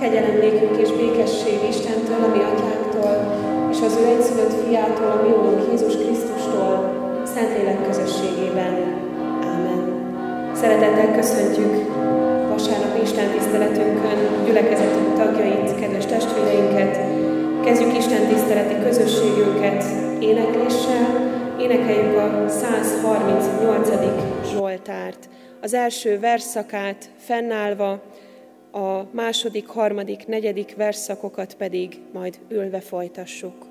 Kegyelem nékünk és békesség Istentől, a mi atyánktól, és az ő egyszülött fiától, a mi úrunk Jézus Krisztustól, Szentlélek közösségében. Ámen. Szeretettel köszöntjük vasárnapi Isten tiszteletünkön gyülekezetünk tagjait, kedves testvéreinket. Kezdjük Isten tiszteleti közösségünket énekléssel, énekeljük a 138. Zsoltárt. Az első verszakát fennállva, a második, harmadik, negyedik verszakokat pedig majd ülve folytassuk.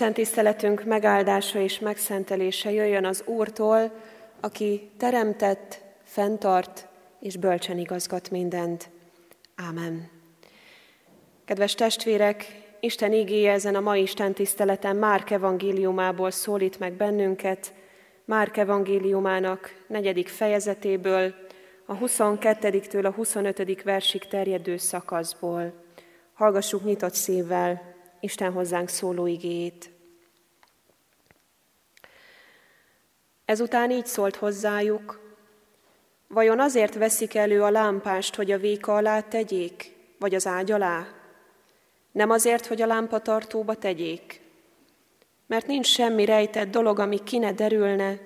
Isten tiszteletünk megáldása és megszentelése jöjjön az Úrtól, aki teremtett, fenntart és bölcsen igazgat mindent. Ámen. Kedves testvérek, Isten ígéje ezen a mai Isten tiszteleten Márk evangéliumából szólít meg bennünket, Márk evangéliumának negyedik fejezetéből, a 22-től a 25. versig terjedő szakaszból. Hallgassuk nyitott szívvel Isten hozzánk szóló igéjét. Ezután így szólt hozzájuk, vajon azért veszik elő a lámpást, hogy a véka alá tegyék, vagy az ágy alá? Nem azért, hogy a lámpatartóba tegyék? Mert nincs semmi rejtett dolog, ami ki ne derülne,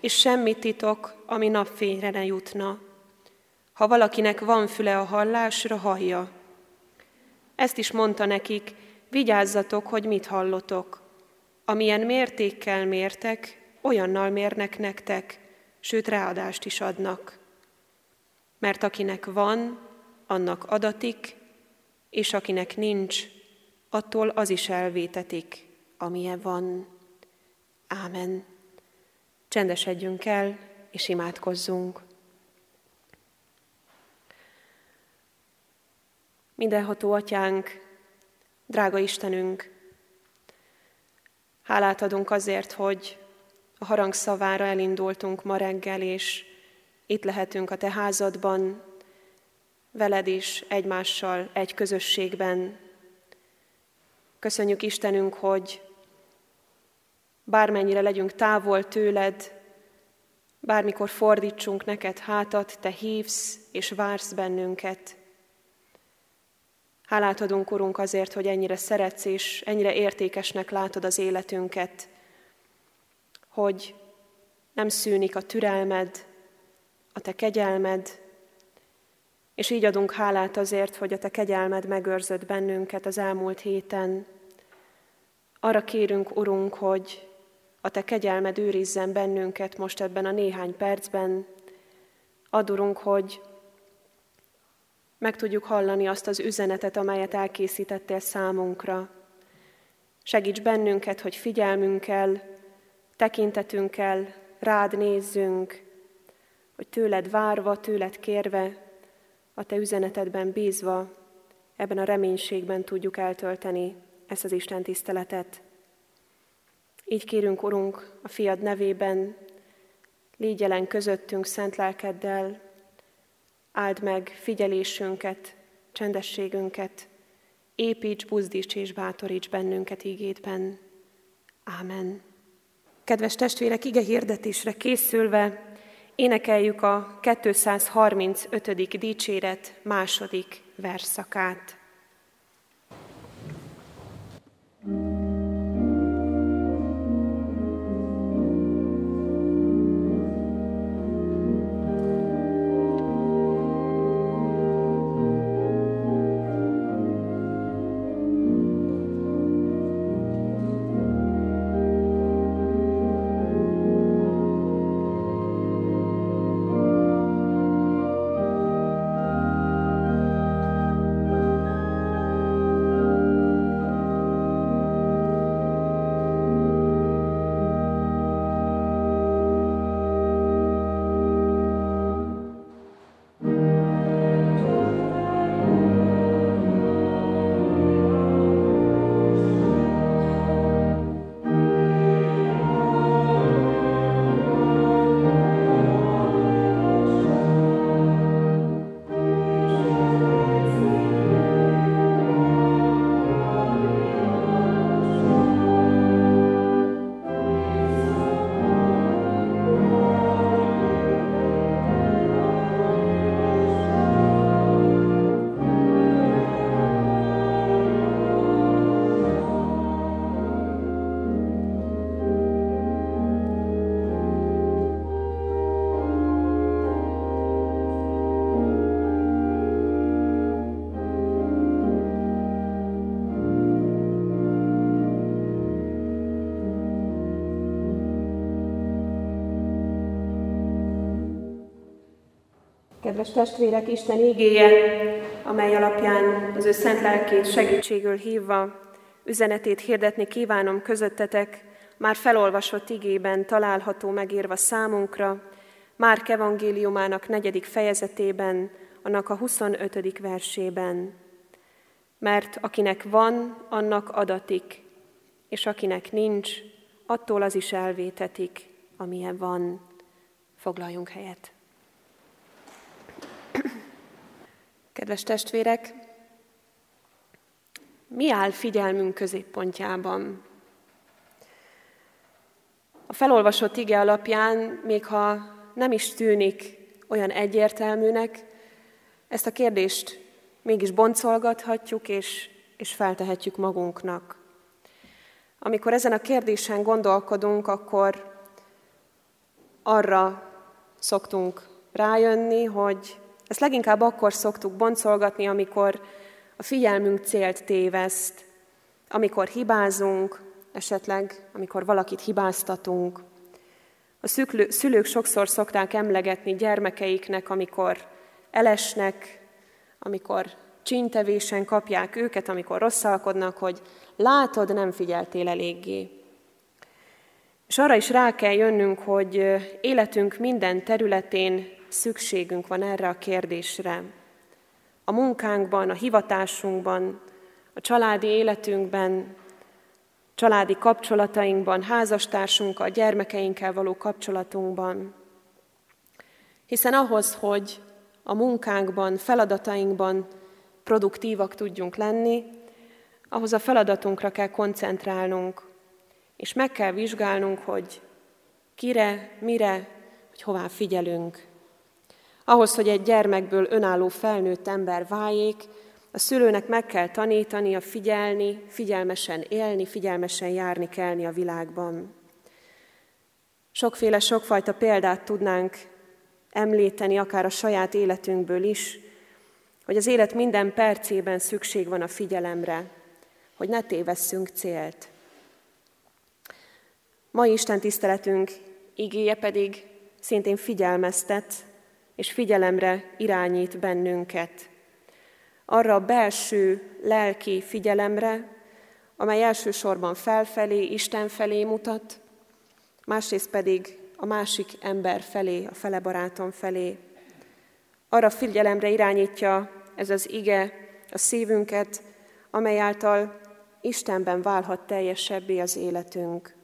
és semmi titok, ami napfényre ne jutna. Ha valakinek van füle a hallásra, hallja. Ezt is mondta nekik, vigyázzatok, hogy mit hallotok. Amilyen mértékkel mértek, olyannal mérnek nektek, sőt ráadást is adnak. Mert akinek van, annak adatik, és akinek nincs, attól az is elvétetik, amilyen van. Ámen. Csendesedjünk el, és imádkozzunk. Mindenható atyánk, drága Istenünk, hálát adunk azért, hogy a harang szavára elindultunk ma reggel, és itt lehetünk a Te házadban, veled is, egymással, egy közösségben. Köszönjük Istenünk, hogy bármennyire legyünk távol tőled, bármikor fordítsunk neked hátat, Te hívsz és vársz bennünket. Hálát adunk, Urunk, azért, hogy ennyire szeretsz és ennyire értékesnek látod az életünket, hogy nem szűnik a türelmed, a Te kegyelmed, és így adunk hálát azért, hogy a Te kegyelmed megőrzött bennünket az elmúlt héten. Arra kérünk, Urunk, hogy a Te kegyelmed őrizzen bennünket most ebben a néhány percben. Adurunk, hogy meg tudjuk hallani azt az üzenetet, amelyet elkészítettél számunkra. Segíts bennünket, hogy figyelmünkkel, tekintetünkkel rád nézzünk, hogy tőled várva, tőled kérve, a te üzenetedben bízva, ebben a reménységben tudjuk eltölteni ezt az Isten tiszteletet. Így kérünk, Urunk, a fiad nevében, légy jelen közöttünk szent lelkeddel, áld meg figyelésünket, csendességünket, építs, buzdíts és bátoríts bennünket ígétben. Ámen. Kedves testvérek, ige hirdetésre készülve énekeljük a 235. dicséret második verszakát. Kedves testvérek, Isten ígéje, amely alapján az ő szent lelkét segítségül hívva üzenetét hirdetni kívánom közöttetek, már felolvasott igében található megírva számunkra, Márk evangéliumának negyedik fejezetében, annak a 25. versében. Mert akinek van, annak adatik, és akinek nincs, attól az is elvétetik, amilyen van. Foglaljunk helyet. Kedves testvérek, mi áll figyelmünk középpontjában? A felolvasott ige alapján, még ha nem is tűnik olyan egyértelműnek, ezt a kérdést mégis boncolgathatjuk és, és feltehetjük magunknak. Amikor ezen a kérdésen gondolkodunk, akkor arra szoktunk rájönni, hogy ezt leginkább akkor szoktuk boncolgatni, amikor a figyelmünk célt téveszt, amikor hibázunk, esetleg amikor valakit hibáztatunk. A szülők sokszor szokták emlegetni gyermekeiknek, amikor elesnek, amikor csintevésen kapják őket, amikor rosszalkodnak, hogy látod, nem figyeltél eléggé. És arra is rá kell jönnünk, hogy életünk minden területén szükségünk van erre a kérdésre. A munkánkban, a hivatásunkban, a családi életünkben, családi kapcsolatainkban, házastársunkkal, gyermekeinkkel való kapcsolatunkban. Hiszen ahhoz, hogy a munkánkban, feladatainkban produktívak tudjunk lenni, ahhoz a feladatunkra kell koncentrálnunk, és meg kell vizsgálnunk, hogy kire, mire, hogy hová figyelünk. Ahhoz, hogy egy gyermekből önálló felnőtt ember váljék, a szülőnek meg kell tanítani a figyelni, figyelmesen élni, figyelmesen járni, kelni a világban. Sokféle, sokfajta példát tudnánk említeni, akár a saját életünkből is, hogy az élet minden percében szükség van a figyelemre, hogy ne tévesszünk célt. Mai Isten tiszteletünk igéje pedig szintén figyelmeztet és figyelemre irányít bennünket. Arra a belső lelki figyelemre, amely elsősorban felfelé, Isten felé mutat, másrészt pedig a másik ember felé, a fele barátom felé. Arra figyelemre irányítja ez az ige a szívünket, amely által Istenben válhat teljesebbé az életünk.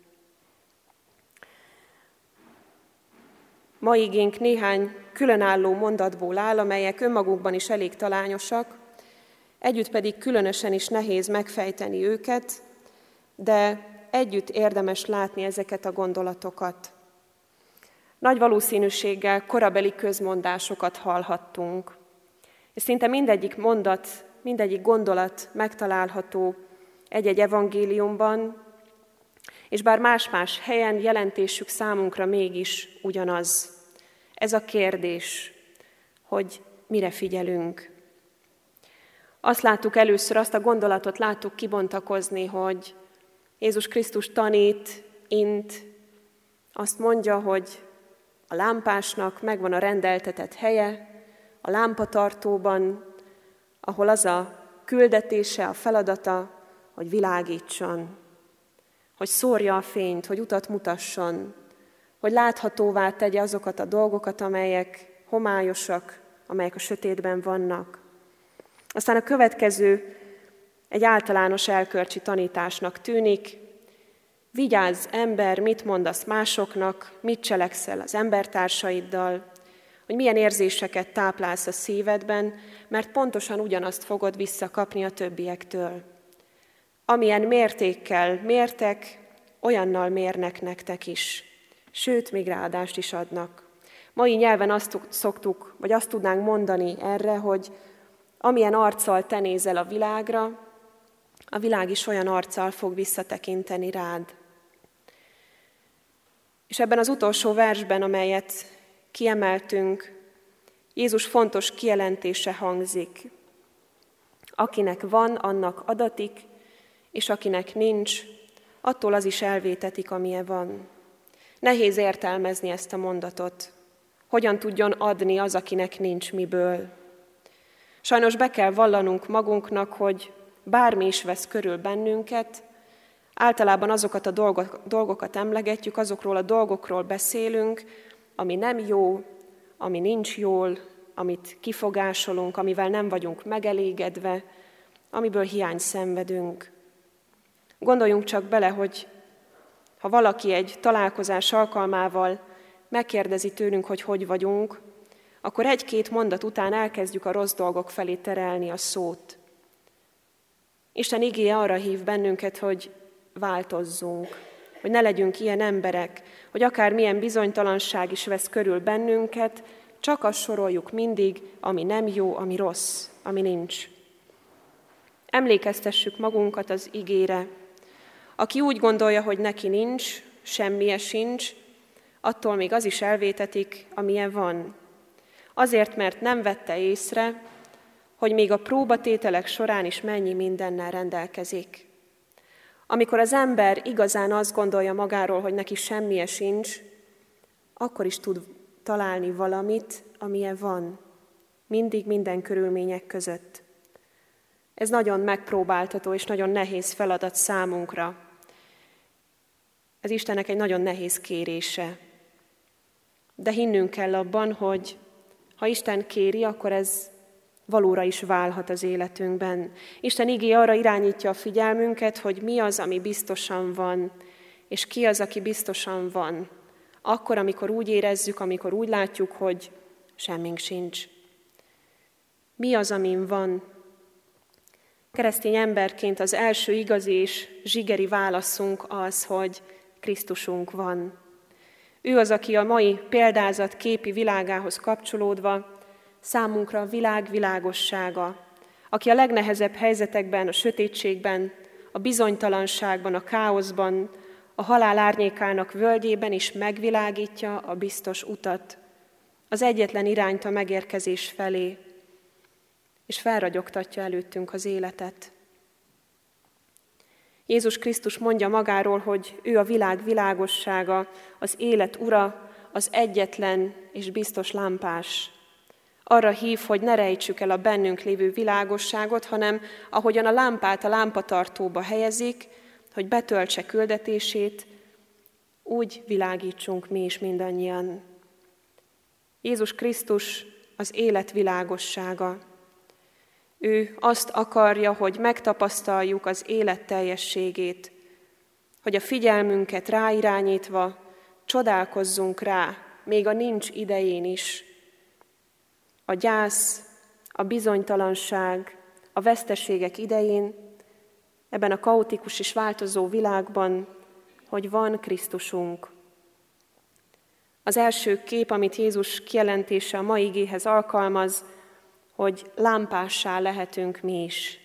Ma igénk néhány különálló mondatból áll, amelyek önmagukban is elég talányosak, együtt pedig különösen is nehéz megfejteni őket, de együtt érdemes látni ezeket a gondolatokat. Nagy valószínűséggel korabeli közmondásokat hallhattunk, és szinte mindegyik mondat, mindegyik gondolat megtalálható egy-egy evangéliumban, és bár más-más helyen jelentésük számunkra mégis ugyanaz. Ez a kérdés, hogy mire figyelünk. Azt láttuk először, azt a gondolatot láttuk kibontakozni, hogy Jézus Krisztus tanít, int, azt mondja, hogy a lámpásnak megvan a rendeltetett helye, a lámpatartóban, ahol az a küldetése, a feladata, hogy világítson, hogy szórja a fényt, hogy utat mutasson, hogy láthatóvá tegye azokat a dolgokat, amelyek homályosak, amelyek a sötétben vannak. Aztán a következő egy általános elkörcsi tanításnak tűnik. Vigyázz, ember, mit mondasz másoknak, mit cselekszel az embertársaiddal, hogy milyen érzéseket táplálsz a szívedben, mert pontosan ugyanazt fogod visszakapni a többiektől. Amilyen mértékkel mértek, olyannal mérnek nektek is. Sőt, még ráadást is adnak. Mai nyelven azt szoktuk, vagy azt tudnánk mondani erre, hogy amilyen arccal te nézel a világra, a világ is olyan arccal fog visszatekinteni rád. És ebben az utolsó versben, amelyet kiemeltünk, Jézus fontos kijelentése hangzik. Akinek van, annak adatik, és akinek nincs, attól az is elvétetik, amilyen van. Nehéz értelmezni ezt a mondatot. Hogyan tudjon adni az, akinek nincs miből? Sajnos be kell vallanunk magunknak, hogy bármi is vesz körül bennünket, általában azokat a dolgokat emlegetjük, azokról a dolgokról beszélünk, ami nem jó, ami nincs jól, amit kifogásolunk, amivel nem vagyunk megelégedve, amiből hiány szenvedünk. Gondoljunk csak bele, hogy ha valaki egy találkozás alkalmával megkérdezi tőlünk, hogy hogy vagyunk, akkor egy-két mondat után elkezdjük a rossz dolgok felé terelni a szót. Isten igéje arra hív bennünket, hogy változzunk, hogy ne legyünk ilyen emberek, hogy akár milyen bizonytalanság is vesz körül bennünket, csak azt soroljuk mindig, ami nem jó, ami rossz, ami nincs. Emlékeztessük magunkat az igére. Aki úgy gondolja, hogy neki nincs, semmije sincs, attól még az is elvétetik, amilyen van. Azért, mert nem vette észre, hogy még a próbatételek során is mennyi mindennel rendelkezik. Amikor az ember igazán azt gondolja magáról, hogy neki semmije sincs, akkor is tud találni valamit, amilyen van, mindig minden körülmények között. Ez nagyon megpróbáltató és nagyon nehéz feladat számunkra. Ez Istennek egy nagyon nehéz kérése. De hinnünk kell abban, hogy ha Isten kéri, akkor ez valóra is válhat az életünkben. Isten igé arra irányítja a figyelmünket, hogy mi az, ami biztosan van, és ki az, aki biztosan van. Akkor, amikor úgy érezzük, amikor úgy látjuk, hogy semmink sincs. Mi az, amin van? Keresztény emberként az első igazi és zsigeri válaszunk az, hogy Krisztusunk van. Ő az, aki a mai példázat képi világához kapcsolódva számunkra a világ világossága, aki a legnehezebb helyzetekben, a sötétségben, a bizonytalanságban, a káoszban, a halál árnyékának völgyében is megvilágítja a biztos utat, az egyetlen irányt a megérkezés felé, és felragyogtatja előttünk az életet. Jézus Krisztus mondja magáról, hogy ő a világ világossága, az élet ura, az egyetlen és biztos lámpás. Arra hív, hogy ne rejtsük el a bennünk lévő világosságot, hanem ahogyan a lámpát a lámpatartóba helyezik, hogy betöltse küldetését, úgy világítsunk mi is mindannyian. Jézus Krisztus az élet világossága. Ő azt akarja, hogy megtapasztaljuk az élet teljességét, hogy a figyelmünket ráirányítva csodálkozzunk rá, még a nincs idején is. A gyász, a bizonytalanság, a veszteségek idején, ebben a kaotikus és változó világban, hogy van Krisztusunk. Az első kép, amit Jézus kijelentése a mai igéhez alkalmaz, hogy lámpássá lehetünk mi is.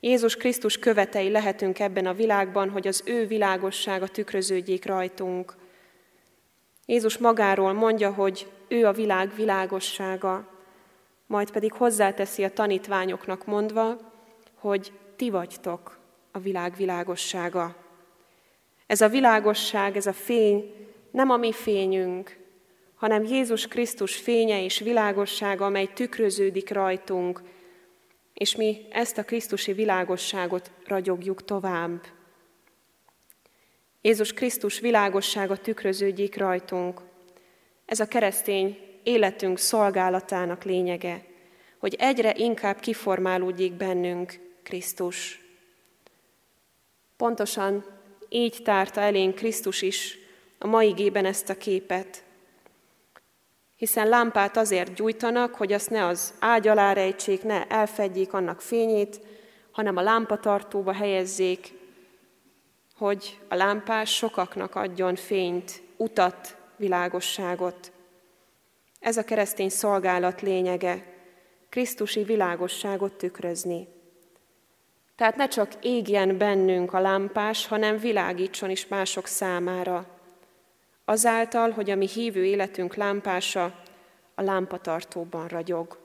Jézus Krisztus követei lehetünk ebben a világban, hogy az ő világossága tükröződjék rajtunk. Jézus magáról mondja, hogy ő a világ világossága, majd pedig hozzáteszi a tanítványoknak mondva, hogy ti vagytok a világ világossága. Ez a világosság, ez a fény nem a mi fényünk, hanem Jézus Krisztus fénye és világossága, amely tükröződik rajtunk, és mi ezt a Krisztusi világosságot ragyogjuk tovább. Jézus Krisztus világossága tükröződik rajtunk. Ez a keresztény életünk szolgálatának lényege, hogy egyre inkább kiformálódjék bennünk Krisztus. Pontosan így tárta elénk Krisztus is a mai gében ezt a képet – hiszen lámpát azért gyújtanak, hogy azt ne az ágy alá rejtsék, ne elfedjék annak fényét, hanem a lámpatartóba helyezzék, hogy a lámpás sokaknak adjon fényt, utat, világosságot. Ez a keresztény szolgálat lényege, Krisztusi világosságot tükrözni. Tehát ne csak égjen bennünk a lámpás, hanem világítson is mások számára azáltal, hogy a mi hívő életünk lámpása a lámpatartóban ragyog.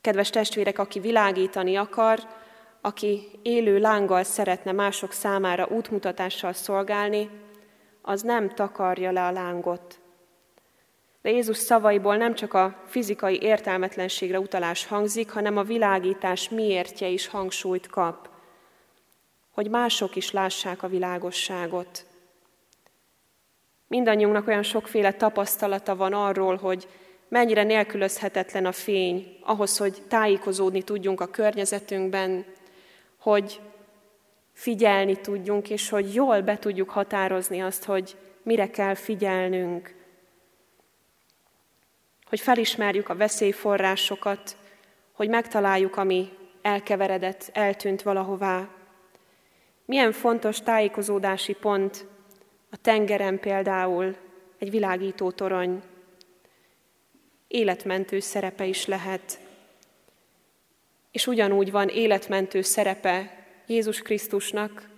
Kedves testvérek, aki világítani akar, aki élő lánggal szeretne mások számára útmutatással szolgálni, az nem takarja le a lángot. De Jézus szavaiból nem csak a fizikai értelmetlenségre utalás hangzik, hanem a világítás miértje is hangsúlyt kap, hogy mások is lássák a világosságot. Mindannyiunknak olyan sokféle tapasztalata van arról, hogy mennyire nélkülözhetetlen a fény ahhoz, hogy tájékozódni tudjunk a környezetünkben, hogy figyelni tudjunk, és hogy jól be tudjuk határozni azt, hogy mire kell figyelnünk, hogy felismerjük a veszélyforrásokat, hogy megtaláljuk, ami elkeveredett, eltűnt valahová. Milyen fontos tájékozódási pont a tengeren például egy világító torony. Életmentő szerepe is lehet. És ugyanúgy van életmentő szerepe Jézus Krisztusnak,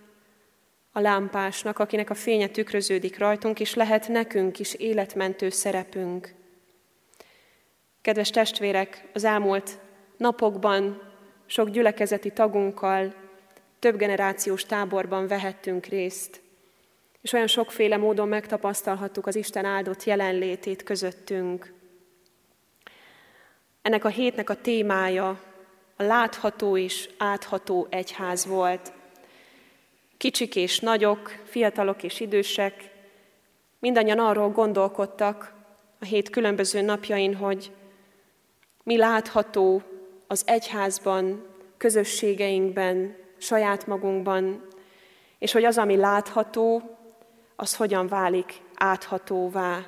a lámpásnak, akinek a fénye tükröződik rajtunk, és lehet nekünk is életmentő szerepünk. Kedves testvérek, az elmúlt napokban sok gyülekezeti tagunkkal több generációs táborban vehettünk részt, és olyan sokféle módon megtapasztalhattuk az Isten áldott jelenlétét közöttünk. Ennek a hétnek a témája a látható és átható egyház volt. Kicsik és nagyok, fiatalok és idősek, mindannyian arról gondolkodtak a hét különböző napjain, hogy mi látható az egyházban, közösségeinkben, saját magunkban, és hogy az, ami látható, az hogyan válik áthatóvá.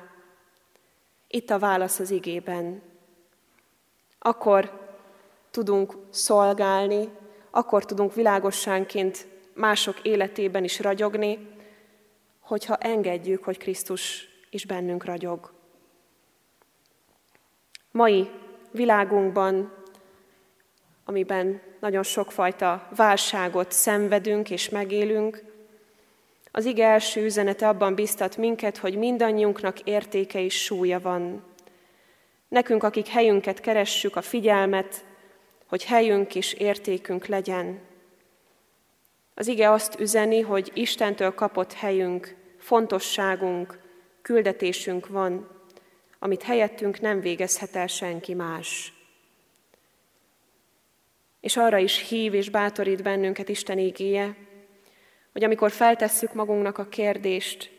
Itt a válasz az igében. Akkor tudunk szolgálni, akkor tudunk világossánként mások életében is ragyogni, hogyha engedjük, hogy Krisztus is bennünk ragyog. Mai világunkban, amiben nagyon sokfajta válságot szenvedünk és megélünk, az ige első üzenete abban biztat minket, hogy mindannyiunknak értéke és súlya van. Nekünk, akik helyünket keressük, a figyelmet, hogy helyünk és értékünk legyen. Az ige azt üzeni, hogy Istentől kapott helyünk, fontosságunk, küldetésünk van, amit helyettünk nem végezhet el senki más. És arra is hív és bátorít bennünket Isten ígéje, hogy amikor feltesszük magunknak a kérdést,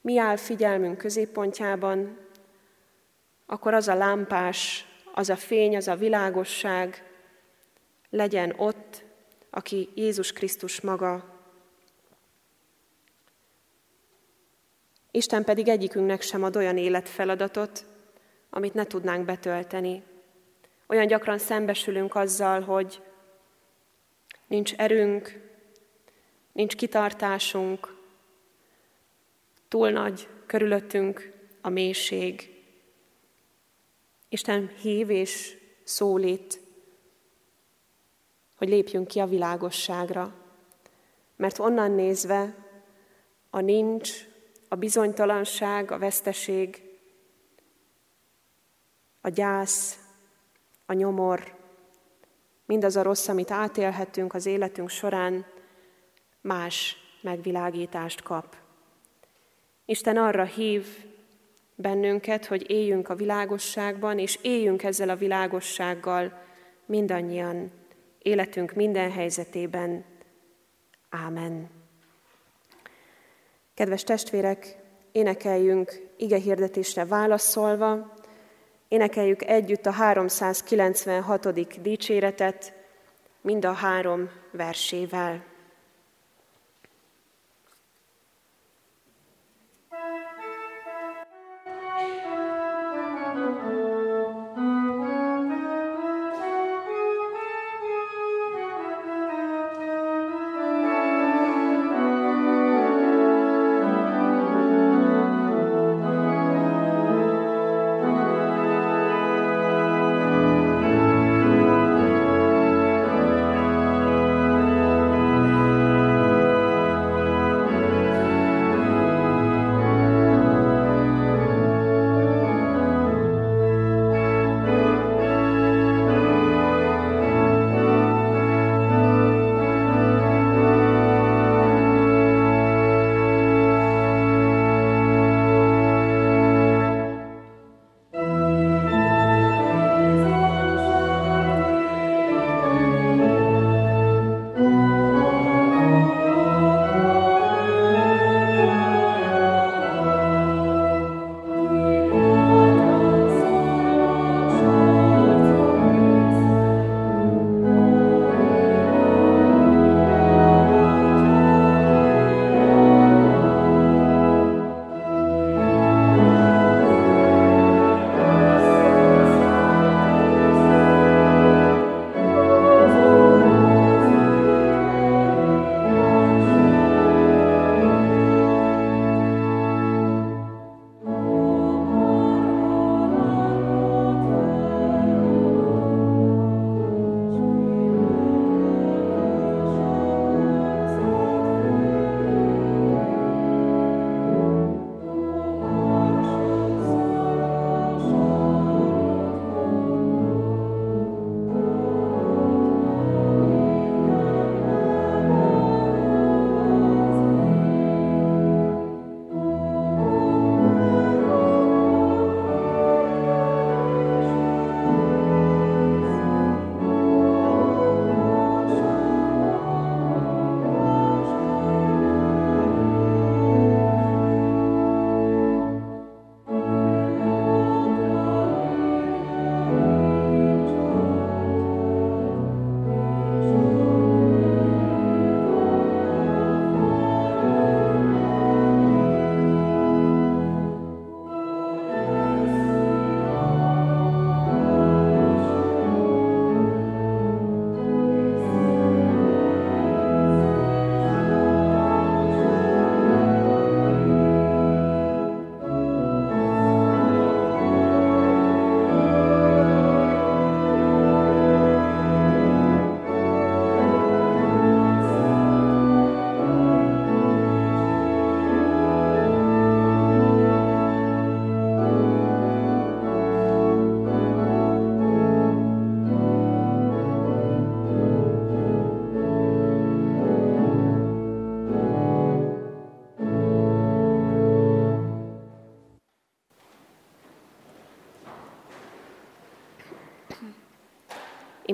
mi áll figyelmünk középpontjában, akkor az a lámpás, az a fény, az a világosság legyen ott, aki Jézus Krisztus maga. Isten pedig egyikünknek sem ad olyan életfeladatot, amit ne tudnánk betölteni. Olyan gyakran szembesülünk azzal, hogy nincs erőnk, nincs kitartásunk, túl nagy körülöttünk a mélység. Isten hív és szólít, hogy lépjünk ki a világosságra, mert onnan nézve a nincs, a bizonytalanság, a veszteség, a gyász, a nyomor, mindaz a rossz, amit átélhetünk az életünk során, más megvilágítást kap. Isten arra hív bennünket, hogy éljünk a világosságban, és éljünk ezzel a világossággal mindannyian, életünk minden helyzetében. Ámen. Kedves testvérek, énekeljünk ige hirdetésre válaszolva, énekeljük együtt a 396. dicséretet, mind a három versével.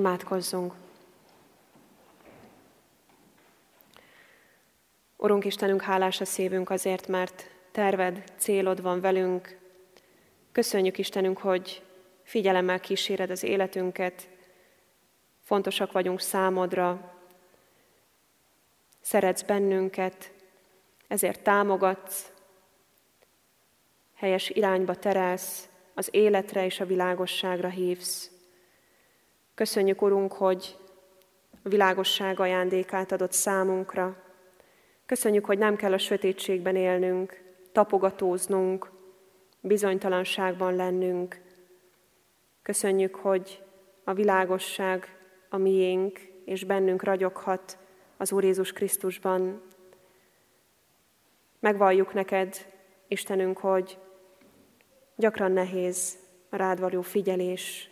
Imádkozzunk! Urunk Istenünk, hálás a szívünk azért, mert terved, célod van velünk. Köszönjük Istenünk, hogy figyelemmel kíséred az életünket, fontosak vagyunk számodra, szeretsz bennünket, ezért támogatsz, helyes irányba terelsz, az életre és a világosságra hívsz. Köszönjük, Urunk, hogy a világosság ajándékát adott számunkra. Köszönjük, hogy nem kell a sötétségben élnünk, tapogatóznunk, bizonytalanságban lennünk. Köszönjük, hogy a világosság a miénk, és bennünk ragyoghat az Úr Jézus Krisztusban. Megvalljuk neked, Istenünk, hogy gyakran nehéz a rád való figyelés,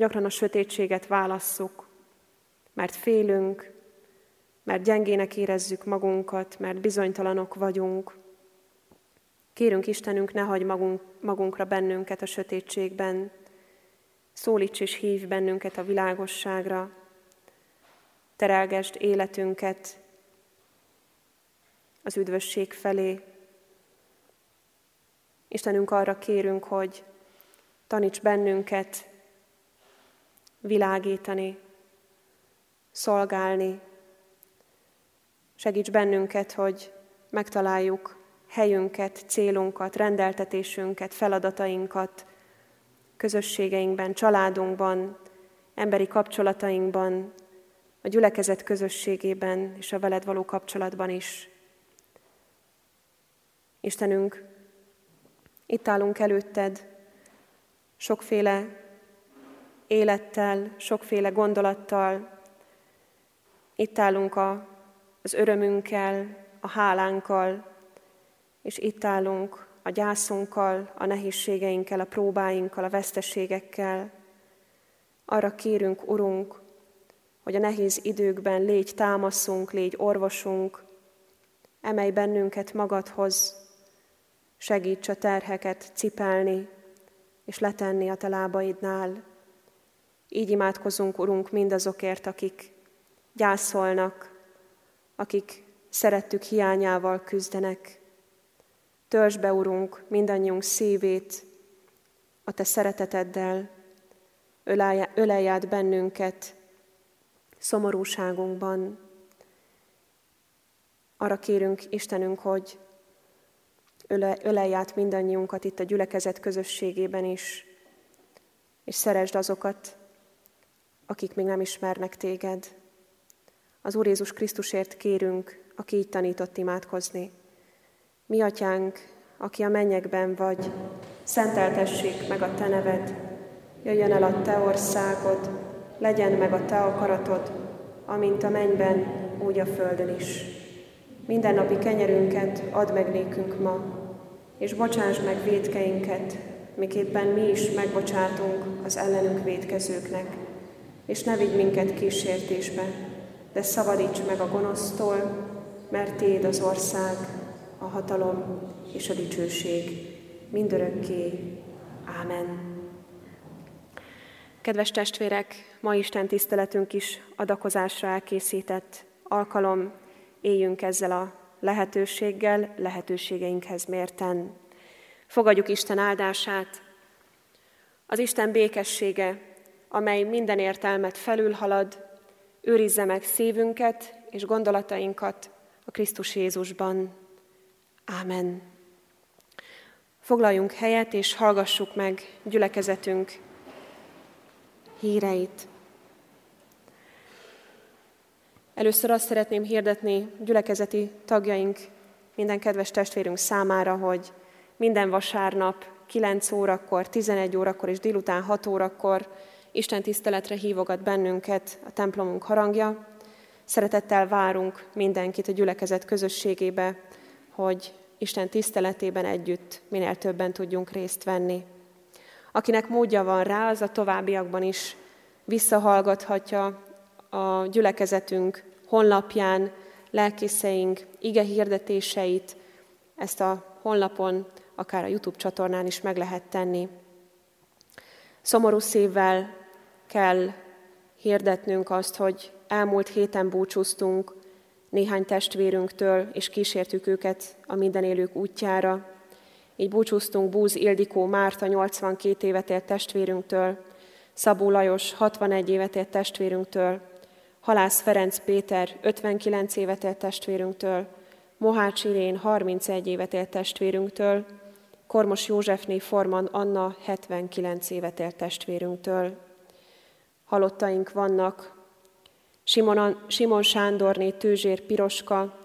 gyakran a sötétséget válasszuk, mert félünk, mert gyengének érezzük magunkat, mert bizonytalanok vagyunk. Kérünk Istenünk, ne hagyj magunk, magunkra bennünket a sötétségben, szólíts és hívj bennünket a világosságra, terelgesd életünket az üdvösség felé. Istenünk arra kérünk, hogy taníts bennünket világítani, szolgálni, Segíts bennünket, hogy megtaláljuk helyünket, célunkat, rendeltetésünket, feladatainkat közösségeinkben, családunkban, emberi kapcsolatainkban, a gyülekezet közösségében és a veled való kapcsolatban is. Istenünk, itt állunk előtted, sokféle élettel, sokféle gondolattal. Itt állunk a az örömünkkel, a hálánkkal, és itt állunk a gyászunkkal, a nehézségeinkkel, a próbáinkkal, a veszteségekkel. Arra kérünk, Urunk, hogy a nehéz időkben légy támaszunk, légy orvosunk, emelj bennünket magadhoz, segíts a terheket cipelni, és letenni a te lábaidnál. Így imádkozunk, Urunk, mindazokért, akik gyászolnak, akik szerettük hiányával küzdenek. Törzs be, Urunk, mindannyiunk szívét a Te szereteteddel, ölelj át bennünket szomorúságunkban. Arra kérünk, Istenünk, hogy ölelj át mindannyiunkat itt a gyülekezet közösségében is, és szeresd azokat, akik még nem ismernek téged. Az Úr Jézus Krisztusért kérünk, aki így tanított imádkozni. Mi atyánk, aki a mennyekben vagy, szenteltessék meg a te neved, jöjjön el a te országod, legyen meg a te akaratod, amint a mennyben, úgy a földön is. Minden napi kenyerünket add meg nékünk ma, és bocsáss meg védkeinket, miképpen mi is megbocsátunk az ellenünk védkezőknek, és ne vigy minket kísértésbe, de szabadíts meg a gonosztól, mert Téd az ország, a hatalom és a dicsőség mindörökké. Ámen. Kedves testvérek, ma Isten tiszteletünk is adakozásra elkészített alkalom, éljünk ezzel a lehetőséggel, lehetőségeinkhez mérten. Fogadjuk Isten áldását, az Isten békessége, amely minden értelmet felülhalad, őrizze meg szívünket és gondolatainkat a Krisztus Jézusban. Ámen. Foglaljunk helyet, és hallgassuk meg gyülekezetünk híreit. Először azt szeretném hirdetni gyülekezeti tagjaink, minden kedves testvérünk számára, hogy minden vasárnap 9 órakor, 11 órakor és délután 6 órakor Isten tiszteletre hívogat bennünket a templomunk harangja. Szeretettel várunk mindenkit a gyülekezet közösségébe, hogy Isten tiszteletében együtt minél többen tudjunk részt venni. Akinek módja van rá, az a továbbiakban is visszahallgathatja a gyülekezetünk honlapján lelkészeink ige hirdetéseit, ezt a honlapon, akár a YouTube csatornán is meg lehet tenni. Szomorú szívvel kell hirdetnünk azt, hogy elmúlt héten búcsúztunk néhány testvérünktől, és kísértük őket a mindenélők útjára. Így búcsúztunk Búz Ildikó Márta 82 évet élt testvérünktől, Szabó Lajos 61 évet élt testvérünktől, Halász Ferenc Péter 59 évet élt testvérünktől, Mohács Irén 31 évet élt testvérünktől, Kormos Józsefné Forman Anna 79 évet élt testvérünktől. Halottaink vannak Simon, Simon Sándorné Tőzsér Piroska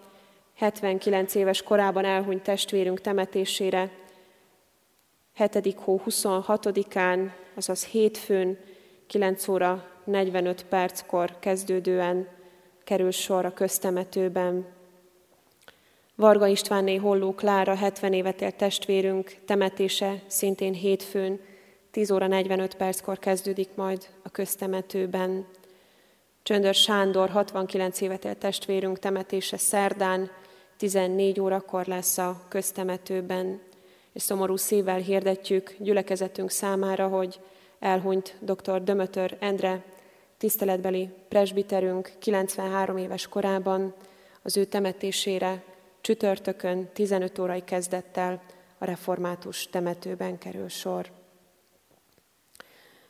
79 éves korában elhunyt testvérünk temetésére 7. hó 26-án, azaz hétfőn 9 óra 45 perckor kezdődően kerül sor a köztemetőben. Varga Istvánné Holló Klára 70 évet élt testvérünk temetése szintén hétfőn 10 óra 45 perckor kezdődik majd a köztemetőben. Csöndör Sándor 69 évet élt testvérünk temetése szerdán 14 órakor lesz a köztemetőben, és szomorú szívvel hirdetjük gyülekezetünk számára, hogy elhunyt dr. Dömötör Endre, tiszteletbeli presbiterünk 93 éves korában, az ő temetésére csütörtökön 15 órai kezdettel a református temetőben kerül sor.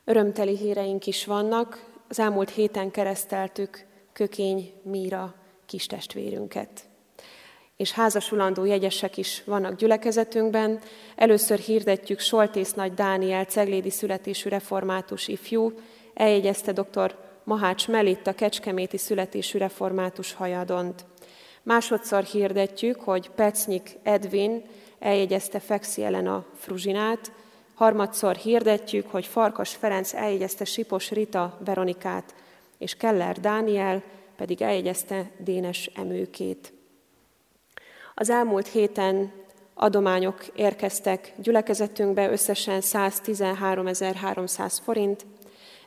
Örömteli híreink is vannak. Az elmúlt héten kereszteltük Kökény Míra kistestvérünket. És házasulandó jegyesek is vannak gyülekezetünkben. Először hirdetjük Soltész Nagy Dániel, ceglédi születésű református ifjú, eljegyezte dr. Mahács Melitta, kecskeméti születésű református hajadont. Másodszor hirdetjük, hogy Pecnyik Edvin eljegyezte Fexi Elena Fruzsinát, harmadszor hirdetjük, hogy Farkas Ferenc eljegyezte Sipos Rita Veronikát, és Keller Dániel pedig eljegyezte Dénes Emőkét. Az elmúlt héten adományok érkeztek gyülekezetünkbe, összesen 113.300 forint,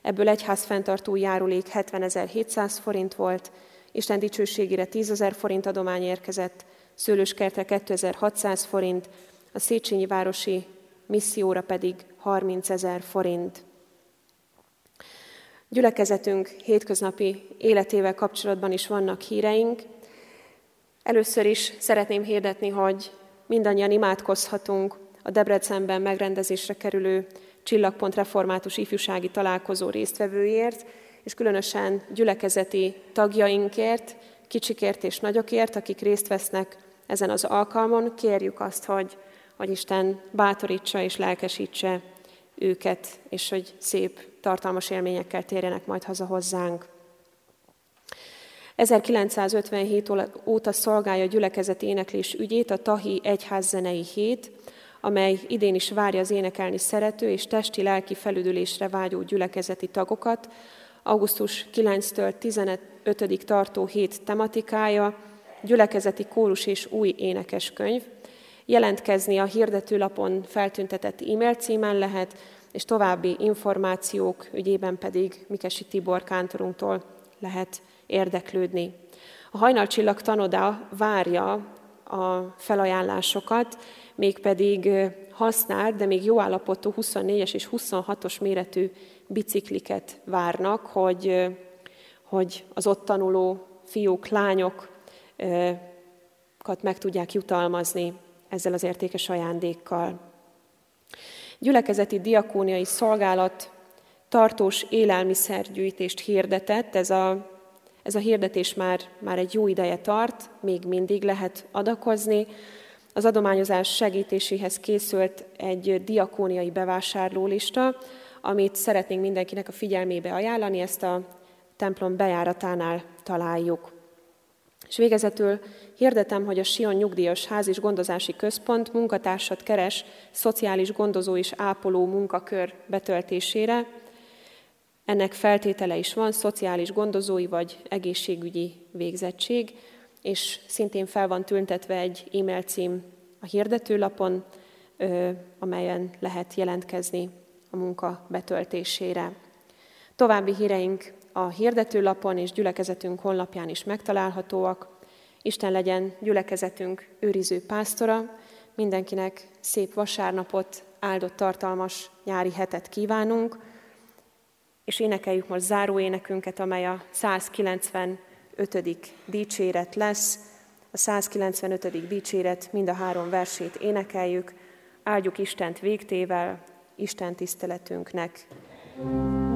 ebből egyházfenntartó járulék 70.700 forint volt, Isten dicsőségére 10 ezer forint adomány érkezett, Szőlőskertre 2600 forint, a Széchenyi Városi misszióra pedig 30 ezer forint. Gyülekezetünk hétköznapi életével kapcsolatban is vannak híreink. Először is szeretném hirdetni, hogy mindannyian imádkozhatunk a Debrecenben megrendezésre kerülő Csillagpont református ifjúsági találkozó résztvevőért, és különösen gyülekezeti tagjainkért, kicsikért és nagyokért, akik részt vesznek ezen az alkalmon, kérjük azt, hogy, hogy Isten bátorítsa és lelkesítse őket, és hogy szép, tartalmas élményekkel térjenek majd haza hozzánk. 1957 óta szolgálja a gyülekezeti éneklés ügyét a Tahi Egyházzenei Hét, amely idén is várja az énekelni szerető és testi-lelki felüdülésre vágyó gyülekezeti tagokat, augusztus 9-től 15 tartó hét tematikája, gyülekezeti kórus és új énekeskönyv. Jelentkezni a hirdetőlapon feltüntetett e-mail címen lehet, és további információk ügyében pedig Mikesi Tibor kántorunktól lehet érdeklődni. A hajnalcsillag tanoda várja a felajánlásokat, mégpedig használt, de még jó állapotú 24-es és 26-os méretű bicikliket várnak, hogy, hogy az ott tanuló fiúk, lányokat meg tudják jutalmazni ezzel az értékes ajándékkal. Gyülekezeti diakóniai szolgálat tartós élelmiszergyűjtést hirdetett. Ez a, ez a hirdetés már, már egy jó ideje tart, még mindig lehet adakozni. Az adományozás segítéséhez készült egy diakóniai bevásárlólista, amit szeretnénk mindenkinek a figyelmébe ajánlani, ezt a templom bejáratánál találjuk. És végezetül hirdetem, hogy a Sion Nyugdíjas Ház és Gondozási Központ munkatársat keres szociális gondozó és ápoló munkakör betöltésére. Ennek feltétele is van, szociális gondozói vagy egészségügyi végzettség, és szintén fel van tüntetve egy e-mail cím a hirdetőlapon, amelyen lehet jelentkezni a munka betöltésére. További híreink a hirdetőlapon és gyülekezetünk honlapján is megtalálhatóak. Isten legyen gyülekezetünk őriző pásztora, mindenkinek szép vasárnapot, áldott tartalmas nyári hetet kívánunk, és énekeljük most záró énekünket, amely a 195. dicséret lesz. A 195. dicséret mind a három versét énekeljük. Áldjuk Istent végtével, Isten tiszteletünknek. thank you